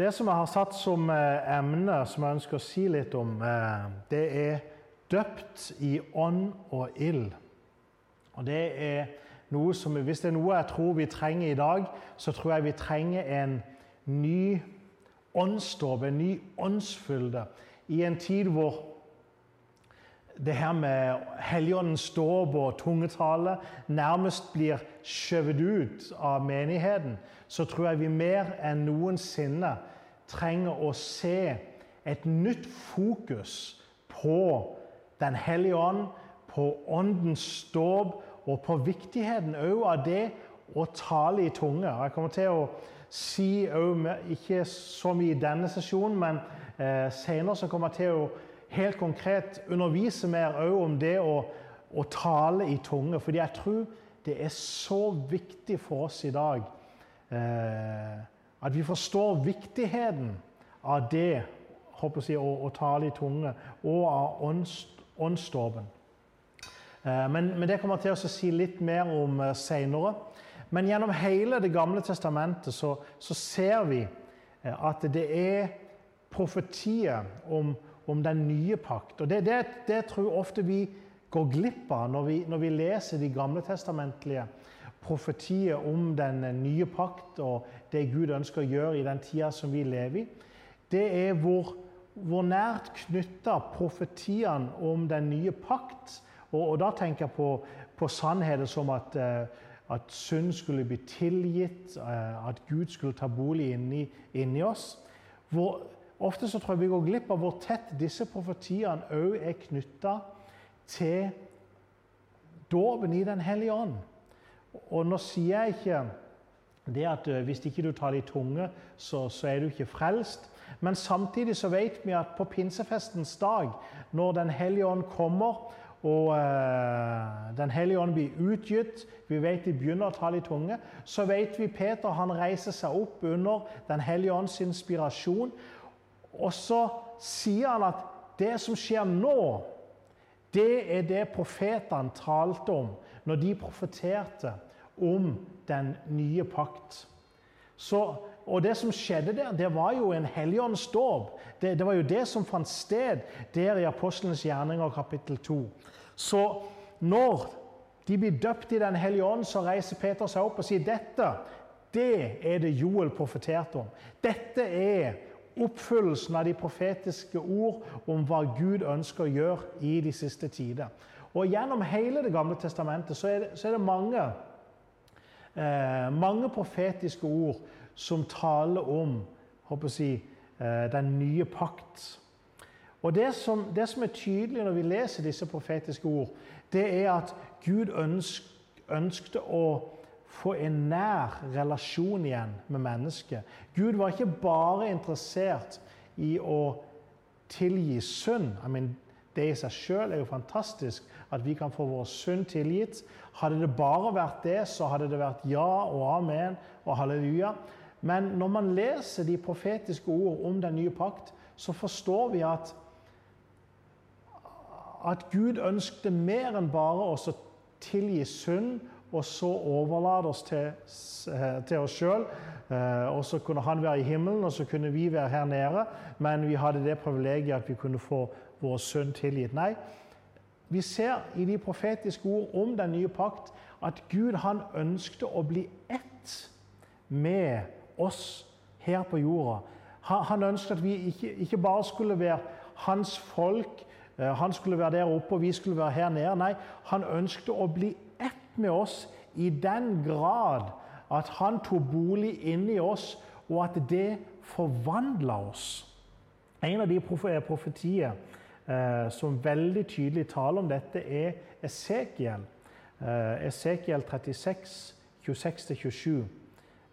Det som jeg har satt som eh, emne, som jeg ønsker å si litt om, eh, det er 'døpt i ånd og ild'. Og det er noe som, Hvis det er noe jeg tror vi trenger i dag, så tror jeg vi trenger en ny åndsdåp, en ny åndsfylde, i en tid hvor det her med Helligåndens dåp og tungetale nærmest blir skjøvet ut av menigheten, så tror jeg vi mer enn noensinne trenger å se et nytt fokus på Den hellige ånd, på Åndens dåp og på viktigheten òg av det å tale i tunge. Jeg kommer til å si òg, ikke så mye i denne sesjonen, men eh, senere så kommer jeg til å helt konkret undervise mer òg om det å, å, tale i tunge. Fordi jeg tror det er så viktig for oss i dag eh, at vi forstår viktigheten av det jeg, å, å, tale i tunge, og av åndsdåpen. Eh, men, men, det kommer jeg til å si litt mer om eh, seinere. Men gjennom hele Det gamle testamentet så, så ser vi eh, at det er profetier om om den nye pakt. Og Det, det, det tror jeg ofte vi går glipp av når vi, når vi leser de gamle testamentlige profetier om den nye pakt og det Gud ønsker å gjøre i den tida som vi lever i. Det er hvor, hvor nært knytta profetiene om den nye pakt og, og, da tenker jeg på, på sannheter som at, eh, at synd skulle bli tilgitt, eh, at Gud skulle ta bolig inni, inni oss. Hvor, Ofte så tror jeg vi går glipp av hvor tett disse profetiene òg er knytta til dåpen i Den hellige ånd. Og nå sier jeg ikke det at eh, hvis ikke du tar det i tunge, så, så, er du ikke frelst. Men samtidig så vet vi at på pinsefestens dag, når Den hellige ånd kommer, og uh, Den hellige ånd blir utgitt, vi vet de begynner å ta det i tunge, så vet vi Peter han reiser seg opp under Den hellige ånds inspirasjon. Og så sier han at det som skjer nå, det er det profetene talte om når de profeterte om den nye pakt. Så, og det som skjedde der, det var jo en helligåndsdåp. Det, det var jo det som fant sted der i Apostelens gjerninger kapittel 2. Så når de blir døpt i Den hellige ånd, så reiser Peter seg opp og sier dette det er det Joel profeterte om. Dette er oppfyllelsen av de profetiske ord om hva Gud ønsker å gjøre i de siste tider. Og Gjennom hele Det gamle testamentet så er det, så er det mange, eh, mange profetiske ord som taler om jeg, eh, den nye pakt. Og det som, det som, er tydelig når vi leser disse profetiske ord, det er at Gud ønsk, ønskte å få en nær relasjon igjen med mennesket. Gud var ikke bare interessert i å tilgi synd. I mean, det i seg sjøl er jo fantastisk at vi kan få vår synd tilgitt. Hadde det bare vært det, så hadde det vært ja og amen og halleluja. Men når man leser de profetiske ord om den nye pakt, så forstår vi at, at Gud ønsket mer enn bare å tilgi synd og så overlate oss til, eh, til oss sjøl. Eh, og så kunne han være i himmelen, og så kunne vi være her nede. Men vi hadde det privilegiet at vi kunne få vår sønn tilgitt. Nei, vi ser i de profetiske ord om den nye pakt at Gud han ønskte å bli ett med oss her på jorda. Han ønsket at vi ikke, ikke bare skulle være hans folk, eh, han skulle være der oppe og vi skulle være her nede. Nei, han ønsket å bli med oss i den grad at han tok bolig inni oss, og at det forvandla oss. En av de profetier eh, som veldig tydelig taler om dette, er Esekiel. Eh, Esekiel 36, 26-27.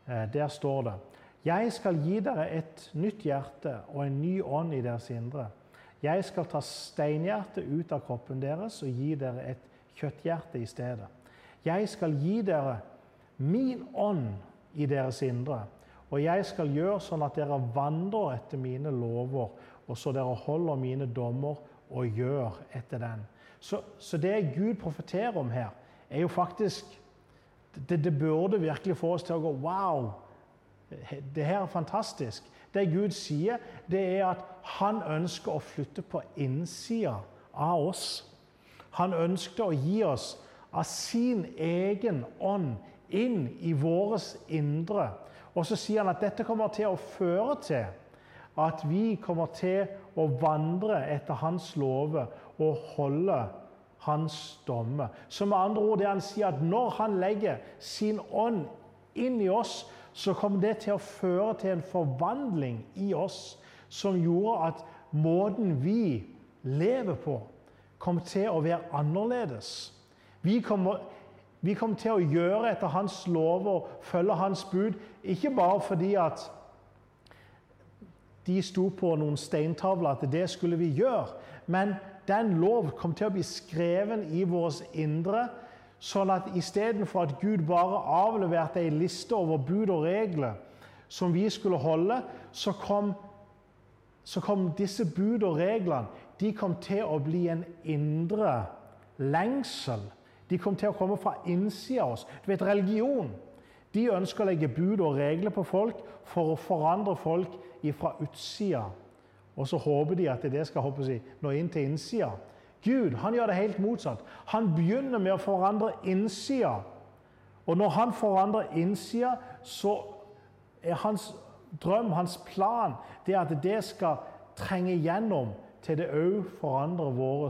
Eh, der står det Jeg skal gi dere et nytt hjerte og en ny ånd i deres indre. Jeg skal ta steinhjertet ut av kroppen deres og gi dere et kjøtthjerte i stedet. Jeg skal gi dere min ånd i deres indre, og jeg skal gjøre sånn at dere vandrer etter mine lover, og så dere holder mine dommer og gjør etter den. Så, så det Gud profeterer om her, er jo faktisk det, det, burde virkelig få oss til å gå Wow! Det her er fantastisk. Det Gud sier, det er at han ønsker å flytte på innsida av oss. Han ønsker å gi oss av sin egen ånd inn i våres indre. Og så sier han at dette kommer til å føre til at vi kommer til å vandre etter hans lover og holde hans dommer. Så med andre ord det han sier at når han legger sin ånd inn i oss, så kommer det til å føre til en forvandling i oss som gjorde at måten vi lever på, kom til å være annerledes. Vi kommer, vi kommer til å gjøre etter hans lover følge hans bud, ikke bare fordi at de sto på noen steintavler at det skulle vi gjøre, men den lov kom til å bli skreven i vårt indre Sånn at istedenfor at Gud bare avleverte ei liste over bud og regler som vi skulle holde, så kom, så kom disse bud og reglene de kom til å bli en indre lengsel. De kom til å komme fra innsida av oss. Du vet, Religion de ønsker å legge bud og regler på folk for å forandre folk fra utsida. Og så håper de at det skal jeg, nå inn til innsida. Gud han gjør det helt motsatt. Han begynner med å forandre innsida. Og når han forandrer innsida, så er hans drøm, hans plan, det at det skal trenge gjennom til det òg forandrer vår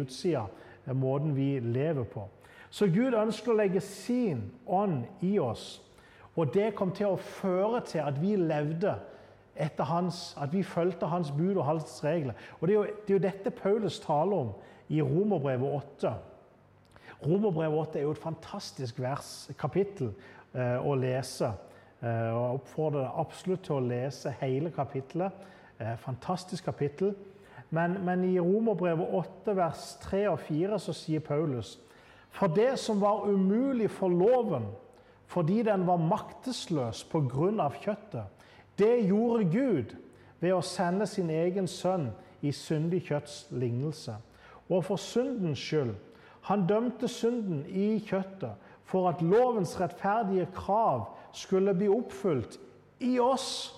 utsida, måten vi lever på. Så Gud ønsker å legge sin ånd i oss. Og det kom til å føre til at vi levde etter hans, at vi fulgte hans bud og hans regler. Og Det er jo, det er jo dette Paulus taler om i Romerbrevet 8. Romerbrevet 8 er jo et fantastisk vers, kapittel eh, å lese. Eh, og Jeg oppfordrer deg absolutt til å lese hele kapittelet. Eh, fantastisk kapittel. Men, men i Romerbrevet 8, vers 3 og 4 så sier Paulus For det som var umulig for loven, fordi den var maktesløs pga. kjøttet, det gjorde Gud ved å sende sin egen sønn i syndig kjøtts lignelse. Og for syndens skyld. Han dømte synden i kjøttet for at lovens rettferdige krav skulle bli oppfylt i oss,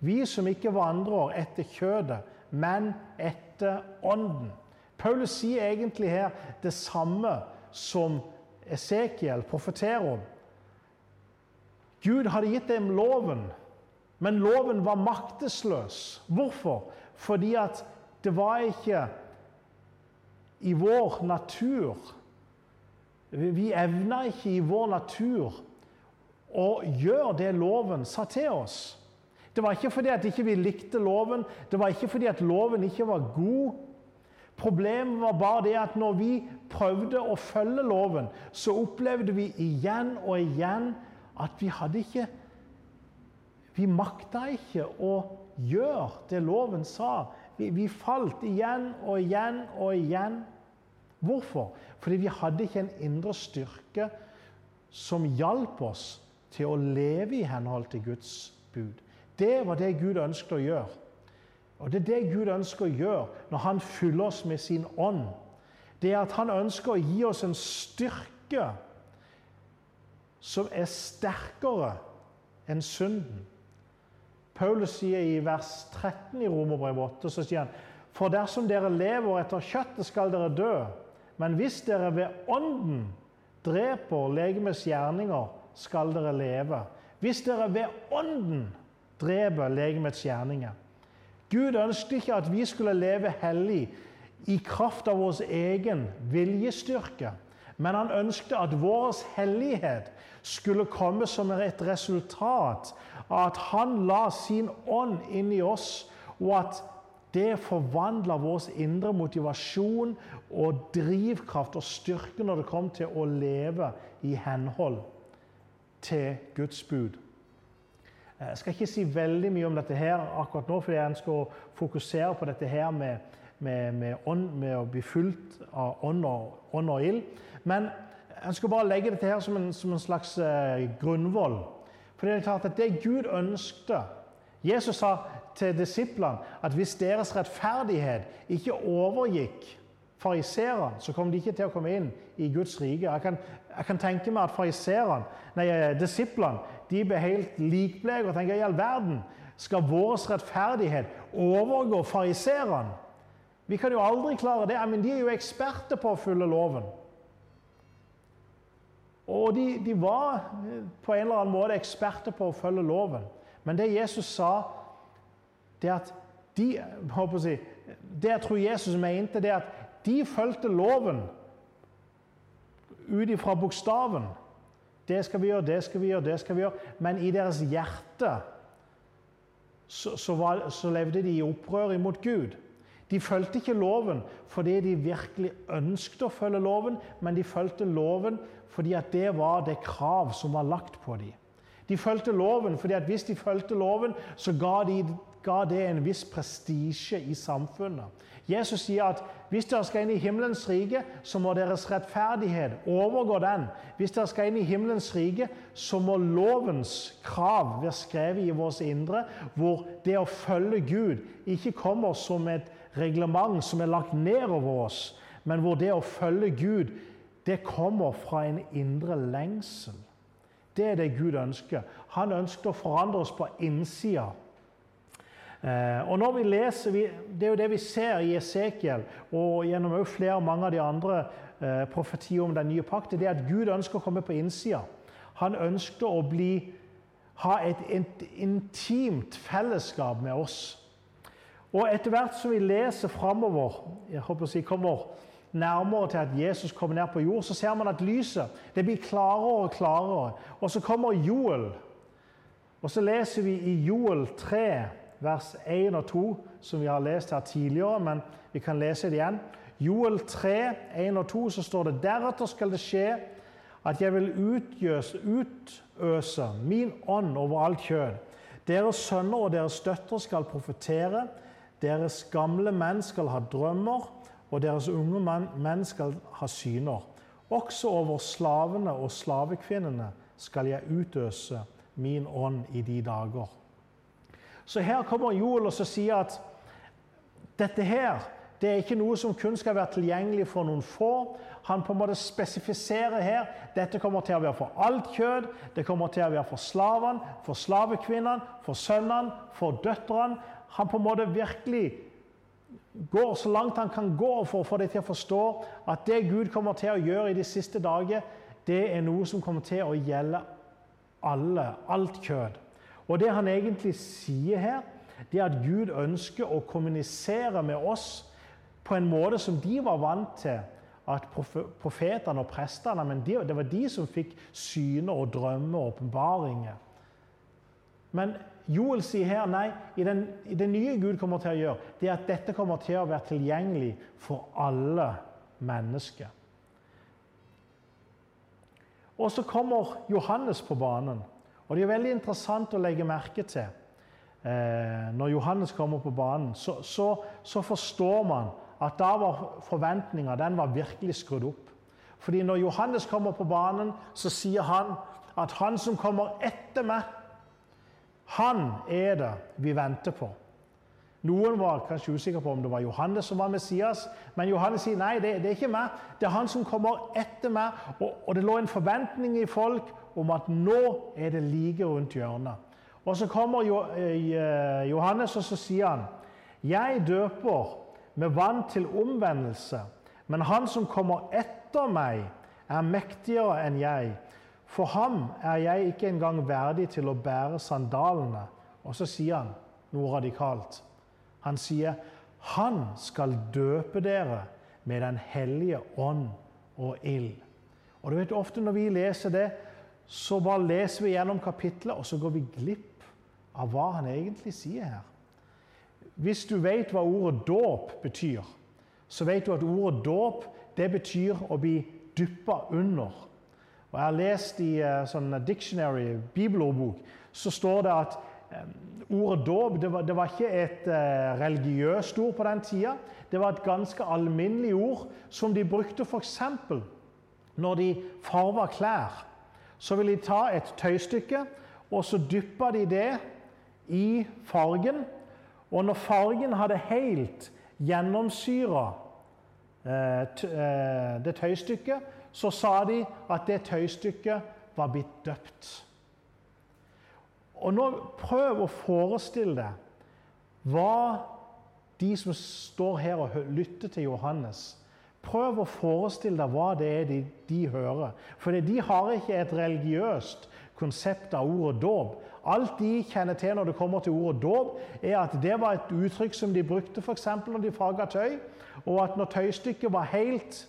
vi som ikke vandrer etter kjødet, men etter ånden. Paulus sier egentlig her det samme som Esekiel profeterer om. Gud hadde gitt dem loven, men loven var maktesløs. Hvorfor? Fordi at det var ikke i vår natur Vi evna ikke i vår natur å gjøre det loven sa til oss. Det var ikke fordi at ikke vi likte loven, det var ikke fordi at loven ikke var god. Problemet var bare det at når vi prøvde å følge loven, så opplevde vi igjen og igjen at vi hadde ikke Vi makta ikke å gjøre det loven sa. Vi, vi falt igjen og igjen og igjen. Hvorfor? Fordi vi hadde ikke en indre styrke som hjalp oss til å leve i henhold til Guds bud. Det var det Gud ønsket å gjøre. Og Det er det Gud ønsker å gjøre når Han fyller oss med sin ånd. Det er at Han ønsker å gi oss en styrke som er sterkere enn synden. Paulus sier i vers 13 i Romerbrevet 8 så sier han, For dersom dere lever etter kjøttet, skal dere dø. Men hvis dere ved Ånden dreper legemets gjerninger, skal dere leve. Hvis dere ved Ånden dreper legemets gjerninger. Gud ønsket ikke at vi skulle leve hellig i kraft av vår egen viljestyrke. Men han ønsket at vår hellighet skulle komme som et resultat av at han la sin ånd inn i oss, og at det forvandla vår indre motivasjon og drivkraft og styrke når det kom til å leve i henhold til Guds bud. Jeg skal ikke si veldig mye om dette her akkurat nå, for jeg ønsker å fokusere på dette her med, med, med, ånd, med å bli fulgt av ånd og, ånd og ild. Men jeg ønsker bare legge dette her som en, som en slags eh, grunnvoll. For det er klart at det Gud ønskte Jesus sa til disiplene at hvis deres rettferdighet ikke overgikk fariserene, så kom de ikke til å komme inn i Guds rike. Jeg kan, jeg kan tenke meg at nei, eh, disiplene de ble helt likbleke og tenker i all verden skal vår rettferdighet overgå fariserene? Vi kan jo aldri klare det, men de er jo eksperter på å følge loven. Og de, de, var på en eller annen måte eksperter på å følge loven. Men det Jesus sa, det at de, si, det jeg tror Jesus mente, det at de fulgte loven ut ifra bokstaven. Det skal vi gjøre, det skal vi gjøre, det skal vi gjøre. Men i deres hjerte så, så, var, så levde de i opprør imot Gud. De fulgte ikke loven fordi de virkelig ønsket å følge loven, men de fulgte loven fordi at det var det krav som var lagt på dem. De fulgte loven fordi at hvis de fulgte loven, så ga, de, ga det en viss prestisje i samfunnet. Jesus sier at hvis dere skal inn i himmelens rike, så må deres rettferdighet overgå den. Hvis dere skal inn i himmelens rike, så må lovens krav være skrevet i vårt indre, hvor det å følge Gud ikke kommer som et reglement som er lagt ned over oss, men hvor det å følge Gud det kommer fra en indre lengsel. Det er det Gud ønsker. Han ønsker å forandre oss på innsida. Eh, og når vi leser, Det er jo det vi ser i Esekiel og gjennom flere mange av de andre profetiene profetier om den nye pakt, det er at Gud ønsker å komme på innsida. Han ønsker å bli, ha et intimt fellesskap med oss. Og etter hvert som vi leser framover, jeg håper å si kommer nærmere til at Jesus kommer ned på jord, så ser man at lyset det blir klarere og klarere. Og så kommer Joel. Og så leser vi i Joel 3, vers 1 og 2, som vi har lest her tidligere, men vi kan lese det igjen. Joel 3, 1 og 2, så står det deretter skal det skje at jeg vil utgjøse, utøse min ånd over alt kjød. Deres sønner og deres døtre skal profetere. Deres gamle menn skal ha drømmer, og deres unge menn skal ha syner. Også over slavene og slavekvinnene skal jeg utøse min ånd i de dager. Så her kommer Joel og sier at dette her det er ikke noe som kun skal være tilgjengelig for noen få. Han på en måte spesifiserer her dette kommer til å være for alt kjød. Det kommer til å være for slavene, for slavekvinnene, for sønnene, for døtrene. Han på en måte virkelig går så langt han kan gå for å få deg til å forstå at det Gud kommer til å gjøre i de siste dager, det er noe som kommer til å gjelde alle, alt kjød. Og det han egentlig sier her, det er at Gud ønsker å kommunisere med oss på en måte som de var vant til at profetene og prestene men det var de som fikk syner og drømmer og åpenbaringer. Men Joel sier her nei, i, den, i det nye Gud kommer til å gjøre, det er at dette kommer til å være tilgjengelig for alle mennesker. Og så kommer Johannes på banen. Og Det er veldig interessant å legge merke til eh, når Johannes kommer på banen. Så, så, så forstår man at da var forventninga virkelig skrudd opp. Fordi når Johannes kommer på banen, så sier han at han som kommer etter meg, han er det vi venter på. Noen var kanskje usikre på om det var Johannes som var Messias, men Johannes sier nei, det, det er ikke meg. Det er han som kommer etter meg. Og, og, det lå en forventning i folk om at nå er det like rundt hjørnet. Og så kommer eh, Johannes, og så sier han Jeg døper med vann til omvendelse, men han som kommer etter meg, er mektigere enn jeg. For ham er jeg ikke engang verdig til å bære sandalene. Og så sier han noe radikalt. Han sier, 'Han skal døpe dere med Den hellige ånd og ild'. Og du vet, Ofte når vi leser det, så bare leser vi gjennom kapitlet, og så går vi glipp av hva han egentlig sier her. Hvis du vet hva ordet dåp betyr, så vet du at ordet dåp det betyr å bli dyppa under. Og Jeg har lest i uh, sånn dictionary, bibelordbok, så står det at Ordet dåp det, det, var ikke et uh, religiøst ord på den tida. Det var et ganske alminnelig ord som de brukte f.eks. når de farva klær. Så vil de ta et tøystykke, og så dypper de det i fargen. Og når fargen hadde helt gjennomsyra det tøystykket, så sa de at det tøystykket var blitt døpt. Og nå Prøv å forestille deg hva de som står her og lytter til Johannes Prøv å forestille deg hva det er de, de hører. For de har ikke et religiøst konsept av ordet dåp. Alt de kjenner til når det kommer til ordet dåp, er at det var et uttrykk som de brukte f.eks. når de farga tøy, og at når tøystykket var helt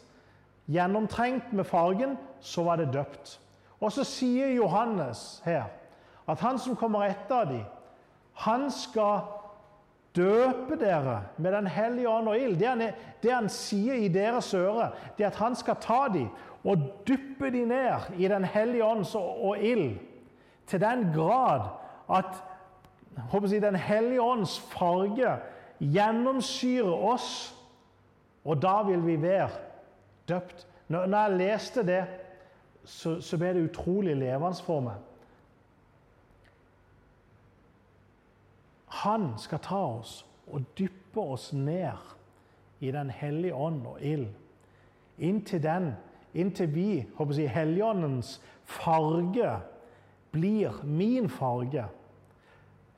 gjennomtrengt med fargen, så var det døpt. Og så sier Johannes her at han som kommer etter dem, han skal døpe dere med Den hellige ånd og ild. Det, han, det han sier i deres øre, det er at han skal ta dem og dyppe dem ned i Den hellige ånds og ild. Til den grad at jeg, Den hellige ånds farge gjennomsyrer oss. Og da vil vi være døpt. Når, når jeg leste det, så, så ble det utrolig levende for meg. Han skal ta oss og dyppe oss ned i Den hellige ånd og ild. Inntil den, inntil vi, håper jeg, Helligåndens farge blir min farge.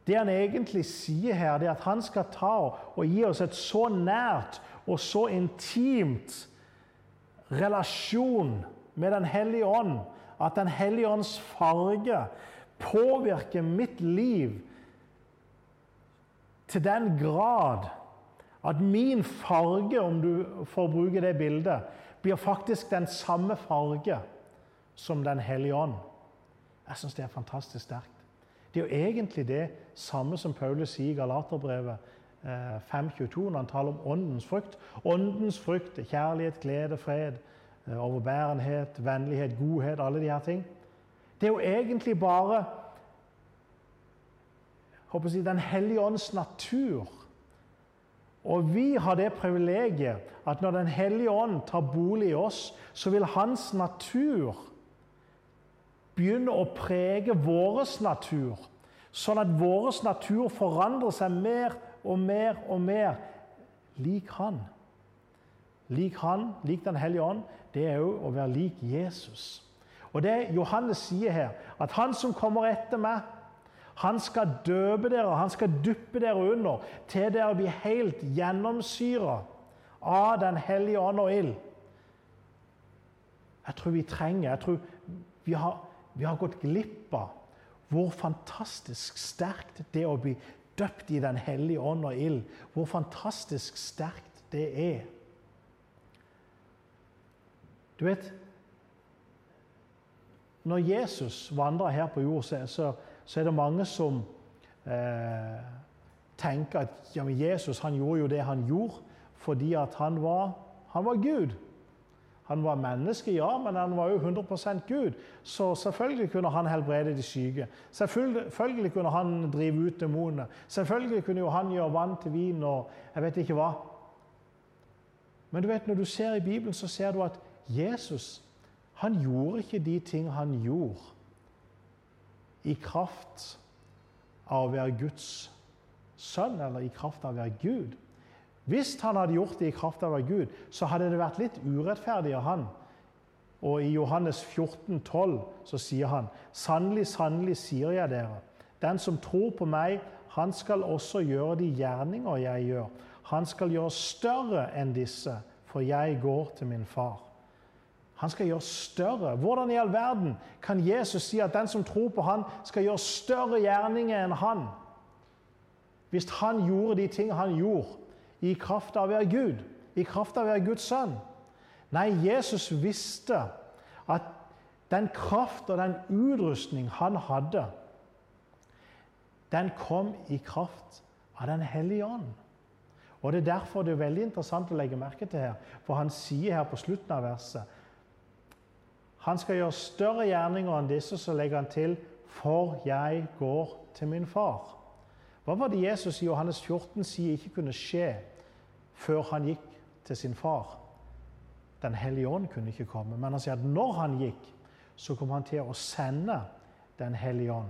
Det han egentlig sier her, det er at han skal ta og gi oss et så nært og så intimt relasjon med Den hellige ånd at Den hellige ånds farge påvirker mitt liv til den grad at min farge, om du får bruke det bildet, blir faktisk den samme farge som Den hellige ånd. Jeg syns det er fantastisk sterkt. Det er jo egentlig det samme som Paulus sier i Galaterbrevet 5.22 eh, når han taler om åndens frukt. Åndens frukt er kjærlighet, glede, fred, eh, overbærenhet, vennlighet, godhet, alle de her ting. Det er jo egentlig bare håper jeg, Den hellige ånds natur. Og vi har det privilegiet at når Den hellige ånd tar bolig i oss, så vil hans natur begynne å prege vår natur, sånn at vår natur forandrer seg mer og mer og mer lik han. Lik han, lik Den hellige ånd, det er jo å være lik Jesus. Og det Johannes sier her, at han som kommer etter meg han skal døpe dere, han skal duppe dere under til dere blir helt gjennomsyra av Den hellige ånd og ild. Jeg tror vi trenger Jeg tror vi har, vi har gått glipp av hvor fantastisk sterkt det å bli døpt i Den hellige ånd og ild. Hvor fantastisk sterkt det er. Du vet Når Jesus vandra her på jord, så, så er det mange som eh, tenker at ja, Jesus gjorde jo det han gjorde fordi han var, han var Gud. Han var menneske, ja, men han var jo 100% Gud. Så selvfølgelig kunne han helbrede de syke. Selvfølgelig kunne han drive ut demonene. Selvfølgelig kunne jo han gjøre vann til vin og jeg vet ikke hva. Men du vet, når du ser i Bibelen, så ser du at Jesus han gjorde ikke de ting han gjorde i kraft av å være Guds sønn, eller i kraft av å være Gud. Hvis han hadde gjort det i kraft av å være Gud, så hadde det vært litt urettferdig av han. Og i Johannes 14, 12 så sier han, sannelig, sannelig sier jeg dere, den som tror på meg, han skal også gjøre de gjerninger jeg gjør. Han skal gjøre større enn disse, for jeg går til min far. Han skal gjøre større. Hvordan i all verden kan Jesus si at den som tror på han, skal gjøre større gjerninger enn han? Hvis han gjorde de ting han gjorde i kraft av å være Gud, i kraft av å være Guds sønn. Nei, Jesus visste at den kraft og den utrustning han hadde, den kom i kraft av Den hellige ånd. Og Det er derfor det er veldig interessant å legge merke til her, for han sier her på slutten av verset han skal gjøre større gjerninger enn disse, så legger han til For jeg går til min far. Hva var det Jesus i Johannes 14 sier ikke kunne skje før han gikk til sin far? Den hellige ånd kunne ikke komme, men han sier at når han gikk, så kom han til å sende Den hellige ånd.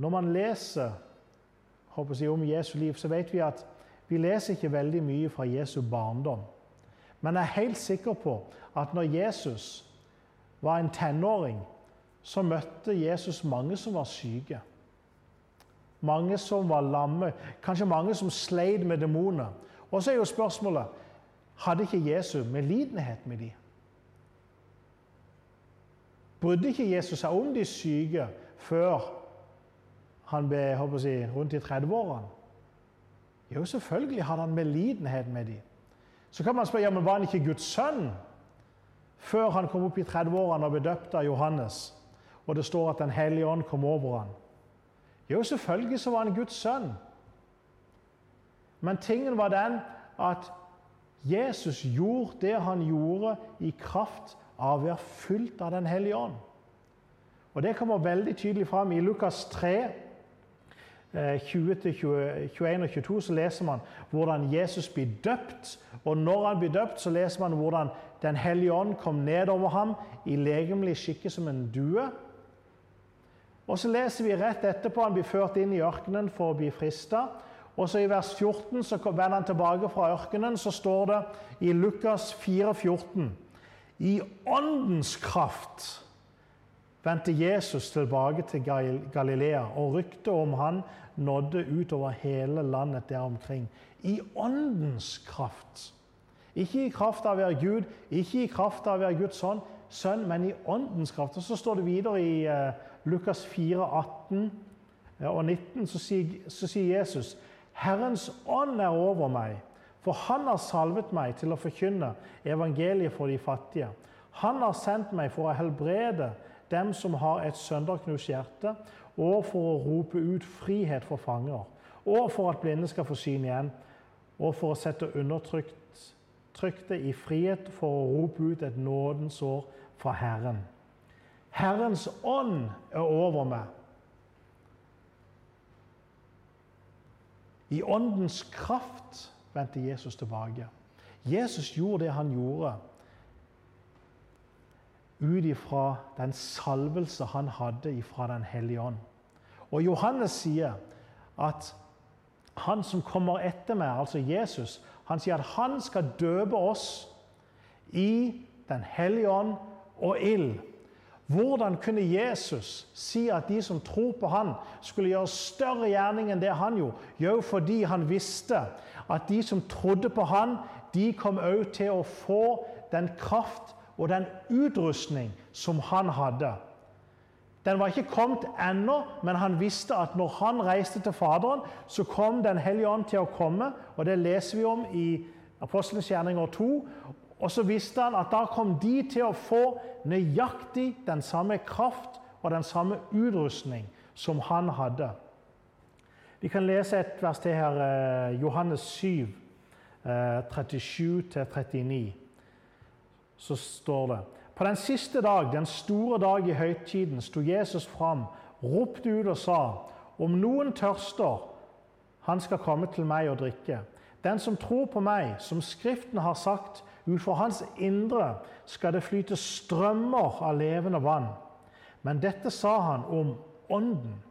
Når man leser jeg, om Jesu liv, så vet vi at vi leser ikke veldig mye fra Jesu barndom. Men jeg er helt sikker på at når Jesus var en tenåring, så møtte Jesus mange som var syke. Mange som var lamme, kanskje mange som sleit med demoner. Og så er jo spørsmålet hadde ikke Jesus medlidenhet med dem? Brydde ikke Jesus seg om de syke før han ble si, rundt i 30-årene? Jo, selvfølgelig hadde han medlidenhet med dem. Så kan man spørre ja, men var han ikke Guds sønn før han kom opp i 30-årene og ble døpt av Johannes? Og det står at Den hellige ånd kom over ham. Jo, selvfølgelig så var han Guds sønn. Men tingen var den at Jesus gjorde det han gjorde i kraft av å være fylt av Den hellige ånd. Og Det kommer veldig tydelig fram i Lukas 3, 20-21 og 22 så leser man hvordan Jesus blir døpt. Og når han blir døpt, så leser man hvordan Den hellige ånd kom ned over ham i legemlig skikke som en due. Og så leser vi rett etterpå han blir ført inn i ørkenen for å bli frista. Og så I vers 14 så vender han tilbake fra ørkenen. Så står det i Lukas 4, 14, I åndens kraft vendte Jesus tilbake til Galilea, og ryktet om han nådde utover hele landet der omkring. I åndens kraft. Ikke i kraft av å være Gud, ikke i kraft av å være Guds sønn, sønn, men i åndens kraft. Og Så står det videre i uh, Lukas 4, 18 og 19, så sier, så sier Jesus Herrens ånd er over meg, for han har salvet meg til å forkynne evangeliet for de fattige. Han har sendt meg for å helbrede dem som har et sønderknust hjerte, og for å rope ut frihet for fanger, og for at blinde skal få syn igjen, og for å sette undertrykte i frihet, for å rope ut et nådens år fra Herren. Herrens ånd er over meg. I åndens kraft vendte Jesus tilbake. Jesus gjorde det han gjorde ut ifra den salvelse han hadde ifra Den hellige ånd. Og Johannes sier at han som kommer etter meg, altså Jesus, han sier at han skal døpe oss i Den hellige ånd og ild. Hvordan kunne Jesus si at de som tror på han skulle gjøre større gjerning enn det han gjorde? Jo, fordi han visste at de som trodde på han, de kom òg til å få den kraft og den utrustning som han hadde. Den var ikke kommet ennå, men han visste at når han reiste til Faderen, så kom Den hellige ånd til å komme. og Det leser vi om i Apostelens gjerninger 2. Og så visste han at da kom de til å få nøyaktig den samme kraft og den samme utrustning som han hadde. Vi kan lese et vers til her, eh, Johannes 7, 37-39 så står det På den siste dag, den store dag i høytiden, sto Jesus fram, ropte ut og sa:" Om noen tørster, han skal komme til meg og drikke. Den som tror på meg, som Skriften har sagt, ut fra hans indre skal det flyte strømmer av levende vann. Men dette sa han om Ånden,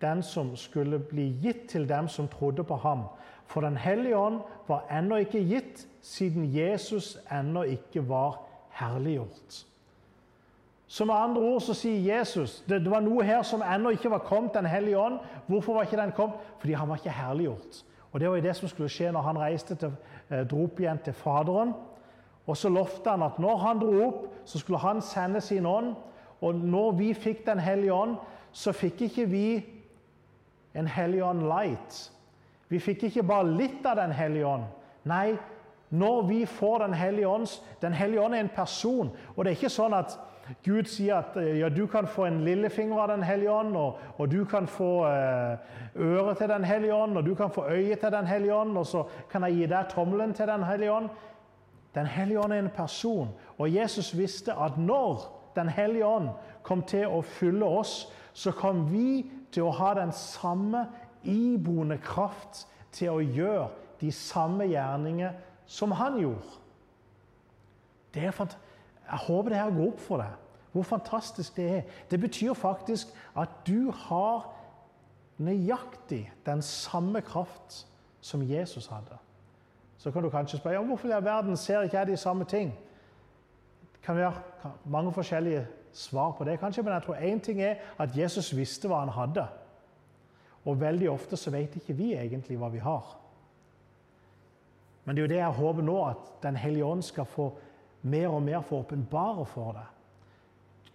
den som skulle bli gitt til dem som trodde på ham. For Den hellige ånd var ennå ikke gitt, siden Jesus ennå ikke var herliggjort. Så med andre ord så sier Jesus det, det var noe her som ennå ikke var kommet, Den hellige ånd. Hvorfor var ikke den kommet? Fordi han var ikke herliggjort. Og Det var jo det som skulle skje når han reiste til, eh, dro opp igjen til Faderen. Og så lovte han at når han dro opp, så skulle han sende sin ånd. Og når vi fikk Den hellige ånd, så fikk ikke vi en hellig ånd light. Vi fikk ikke bare litt av Den hellige ånd. Nei, når vi får Den hellige ånd Den hellige ånd er en person. Og det er ikke sånn at Gud sier at eh, ja, du kan få en lillefinger av Den hellige ånd, og, og du kan få eh, øret til Den hellige ånd, og du kan få øyet til Den hellige ånd, og så kan jeg gi deg tommelen til Den hellige ånd. Den hellige ånd er en person, og Jesus visste at når Den hellige ånd kom til å fylle oss, så kom vi til å ha den samme iboende kraft til å gjøre de samme gjerninger som han gjorde. Jeg håper det her går opp for deg, hvor fantastisk det er. Det betyr faktisk at du har nøyaktig den samme kraft som Jesus hadde. Så kan du kanskje spørre ja, hvorfor i verden ser ikke jeg de samme ting. Det kan være mange forskjellige svar på det, kanskje, men jeg tror én ting er at Jesus visste hva han hadde. Og veldig ofte så vet ikke vi egentlig hva vi har. Men det er jo det jeg håper nå, at Den hellige ånd skal få mer og mer få åpenbare for deg.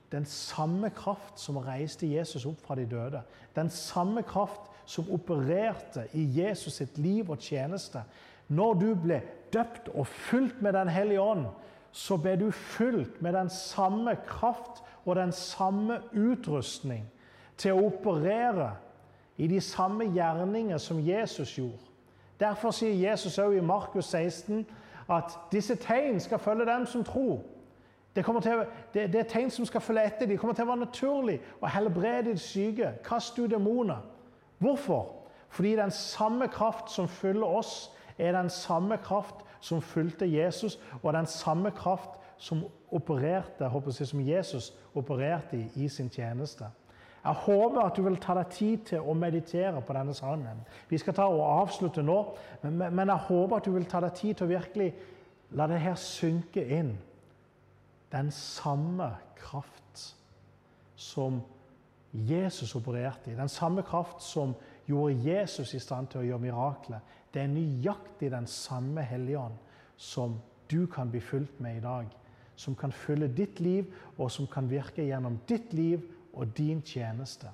Den samme kraft som reiste Jesus opp fra de døde. Den samme kraft som opererte i Jesus sitt liv og tjeneste. Når du ble døpt og fulgt med Den hellige ånd, så ble du fulgt med den samme kraft og den samme utrustning til å operere i de samme gjerninger som Jesus gjorde. Derfor sier Jesus også i Markus 16 at disse tegn skal følge dem som tror. Det, til, det, det, er tegn som skal følge etter. De kommer til å være naturlig å helbrede de syke, kaste ut demoner. Hvorfor? Fordi den samme kraft som fyller oss, er den samme kraft som fulgte Jesus, og den samme kraft som opererte, jeg, som Jesus opererte i, i sin tjeneste. Jeg håper at du vil ta deg tid til å meditere på denne sangen. Vi skal ta og avslutte nå, men, jeg håper at du vil ta deg tid til å virkelig la det her synke inn. Den samme kraft som Jesus opererte i, den samme kraft som gjorde Jesus i stand til å gjøre mirakler, det er nøyaktig den samme Helligånd som du kan bli fulgt med i dag. Som kan fylle ditt liv, og som kan virke gjennom ditt liv og din tjeneste.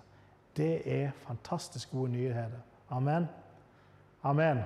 Det er fantastisk gode nyheter. Amen. Amen.